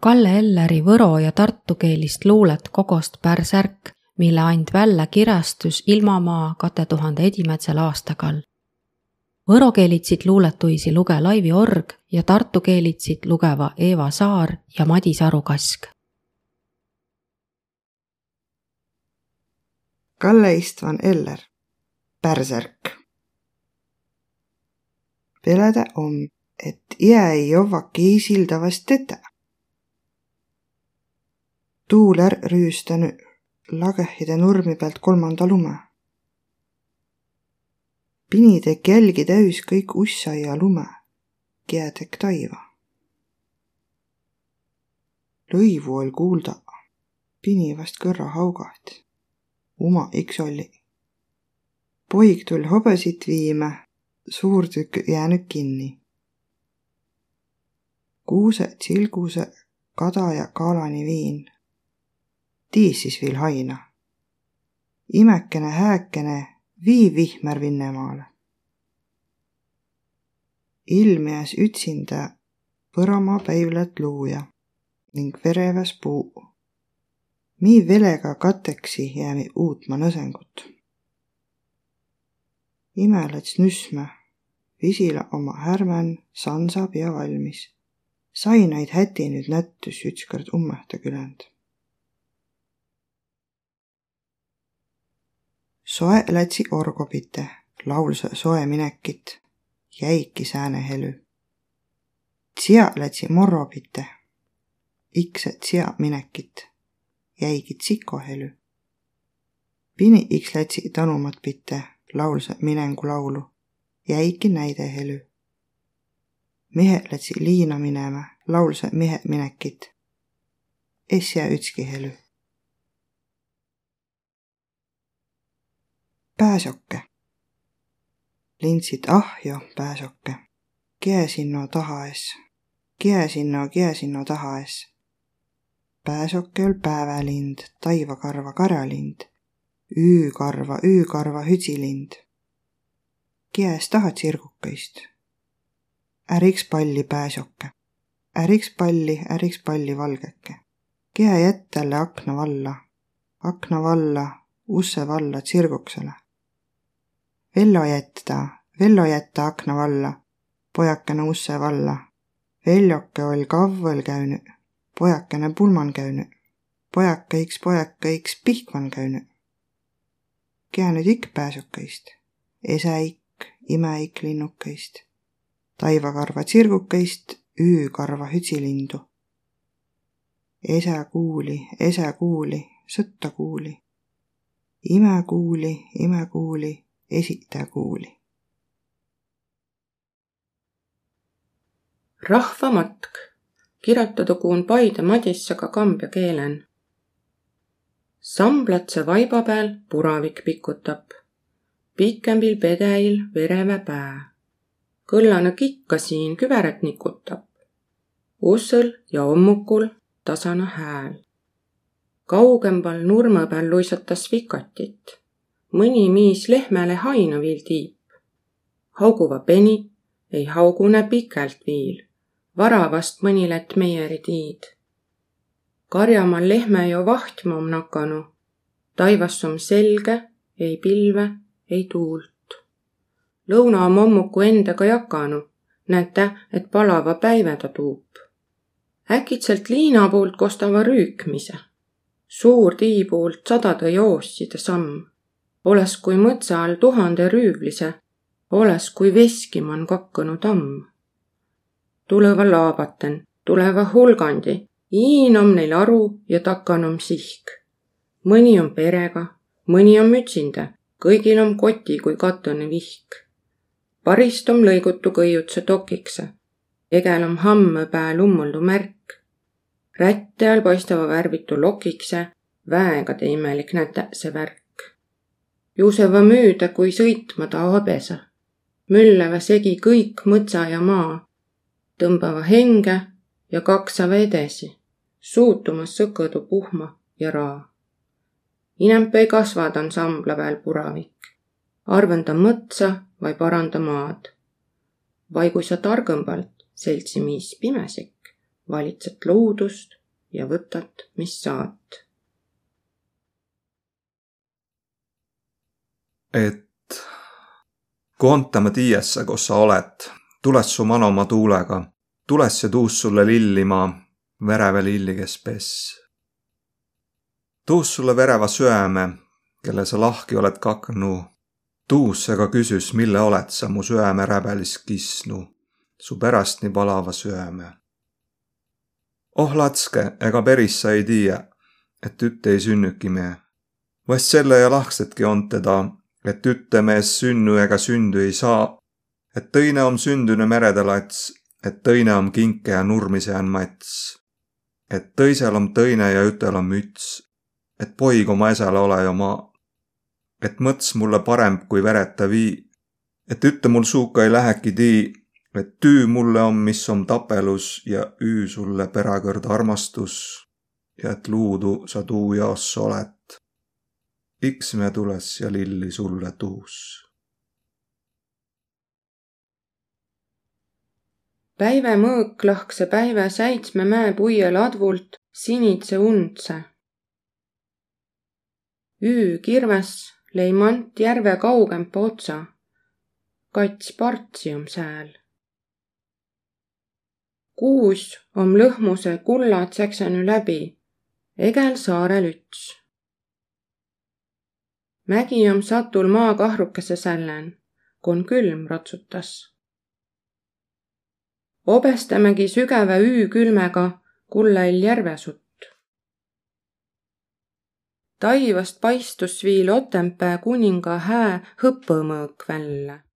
Kalle Elleri võro ja tartu keelist luulet kogost Pärsärk, mille and välja kirjastus Ilmamaa kate tuhande edimätsel aastakal. Võro keelitsid luuletuisi luge Laivi Org ja tartu keelitsid lugeva Eeva Saar ja Madis Arukask. Kalle Istvan Eller, Pärsärk. Peleda om, et iä ei jovva kiisildavast tetä. Tuul ärq rüüstänu lagehide nurmi pealt kolmanda lume. pini tek jälgi täüs kõik ussa ja lume, kiä tek taiva. lõivu oll kuulda, pini vast kõrra haugaht. uma iks olli. poig tull hobesit viime, suur tükk jäänud kinni. kuuse, tsilguse, kada ja kaalani viin tiis siis viil haina. imekene hääkene vii vihmer Vinnemaale. ilmjas ütsinda Põramaa päivlat luuja ning vereväs puu. Mii velega kateksi jäämi uutma nõsengut. imelets nüsme, visila oma härmän sansa pea valmis. sainaid häti nüüd nättus ütskord ummehta külend soe lätsi orgopite, laulsa soe minekit, jäiki sääne helü. Tsia lätsi morropite, ikse tsia minekit, jäigi tsiko helü. Pini iks lätsi tanumat pite, laulsa minengu laulu, jäiki näide helü. mehe lätsi liina minema, laulsa mehe minekit, es jää ütski helü pääsoke. lindsid ahjo pääsoke, kie sinno taha es, kie sinno, kie sinno taha es. pääsoke ol päevalind, taivakarva karjalind, üükarva, üükarva hütsilind. kies tahad sirgukeist? äriks palli pääsoke, äriks palli, äriks palli valgeke. kie jättele akna valla, akna valla, usse valla tsirguksele Vello jätta, Vello jätta akna valla, pojakene usse valla. Veljoke oll kavvõl käünüq, pojakene pulman käünüq, pojakõiks, pojakõiks pihkman käünüq. Kiä nüüd ikk pääsukeist, esäikk, imeikk linnukeist, taivakarva tsirgukeist, üükarva hütsilindu. Ese kuuli, ese kuuli, sõtta kuuli. ime kuuli, ime kuuli esitaja kuuli. rahvamatk kirjutatagu on Paide madissaga kambja keelen. samblatse vaiba peal puravik pikutab, pikembil pedeil vereve pää. kõllane kikka siin küberet nikutab. ussõl ja hommukul tasane hääl. kaugemal nurme peal luisatas vikatit mõni miis lehmäle haina viil tiip. hauguva peni ei haugune pikalt viil, varavast mõni lätt meieri tiid. karjamal lehme jo vahtma om nakanu, taivas om selge, ei pilve, ei tuult. lõuna om hommuku endaga jakanu, näete, et palava päive ta tuub. äkitselt liina poolt kostava rüükmise, suur tii poolt sadade joosside samm oles kui mõtsa all tuhande rüüvlise, oles kui veskiman kakkanu tamm. tuleva laabaten, tuleva hulgandi, iin om neil aru ja takan om sihk. mõni on perega, mõni on mütsinda, kõigil on koti kui katune vihk. parist om lõigutu kõiutse tokikse, egel om hamme pääl ummuldu märk. rätte all paistava värvitu lokikse, väega te imelik näte see värk juuseva müüda, kui sõitma ta habesa. mülleva segi kõik mõtsa ja maa, tõmbava henge ja kaksava edesi, suutumas sõkõdu puhma ja raa. inemp ei kasva ta ansambla peal puravik, arvenda mõtsa vai paranda maad. vai kui sa targõmbalt, seltsimiis pimesik, valitsed loodust ja võtad, mis saad. Et koonta ma tiiesse, kus sa oled, tules su manoma tuulega, tules ja tuus sulle lillima, vereve lilli, kes pess. tuus sulle vereva süäme, kelle sa lahki oled kaknu, tuus ega küsis, mille oled sa mu süäme räbelis kisnu, su pärast nii palava süäme. oh latske, ega peris sa ei tiia, et tütt ei sünnüki me. vast selle ja lahksetki on teda et tütemees sünnu ega sündü ei saa, et tõine om sündüne meredalats, et tõine om kinke ja nurmise on mats. et tõisel om tõine ja ütel om müts, et poig oma esale ole ju maa. et mõts mulle parem kui vereta vii, et ütte mul suuka ei läheki tii, et tüü mulle on, mis on tapelus ja üü sulle perakõrd armastus ja et luudu sa tuu jaos oled iks me tules ja lilli sulle tuus. päive mõõk lahkse päive säitsme mäe puie ladvult sinitse undse. Üü kirves lõi mant järve kaugempa otsa. kats partsi om sääl. kuus om lõhmuse kullad säksenü läbi, egel saarel üts mägi om satul maakahrukese sällen, kun külm ratsutas. obestamegi sügävä üükülmega kullail järvesutt. taivast paistus viil Otempää kuninga hää hõpõmõõk välja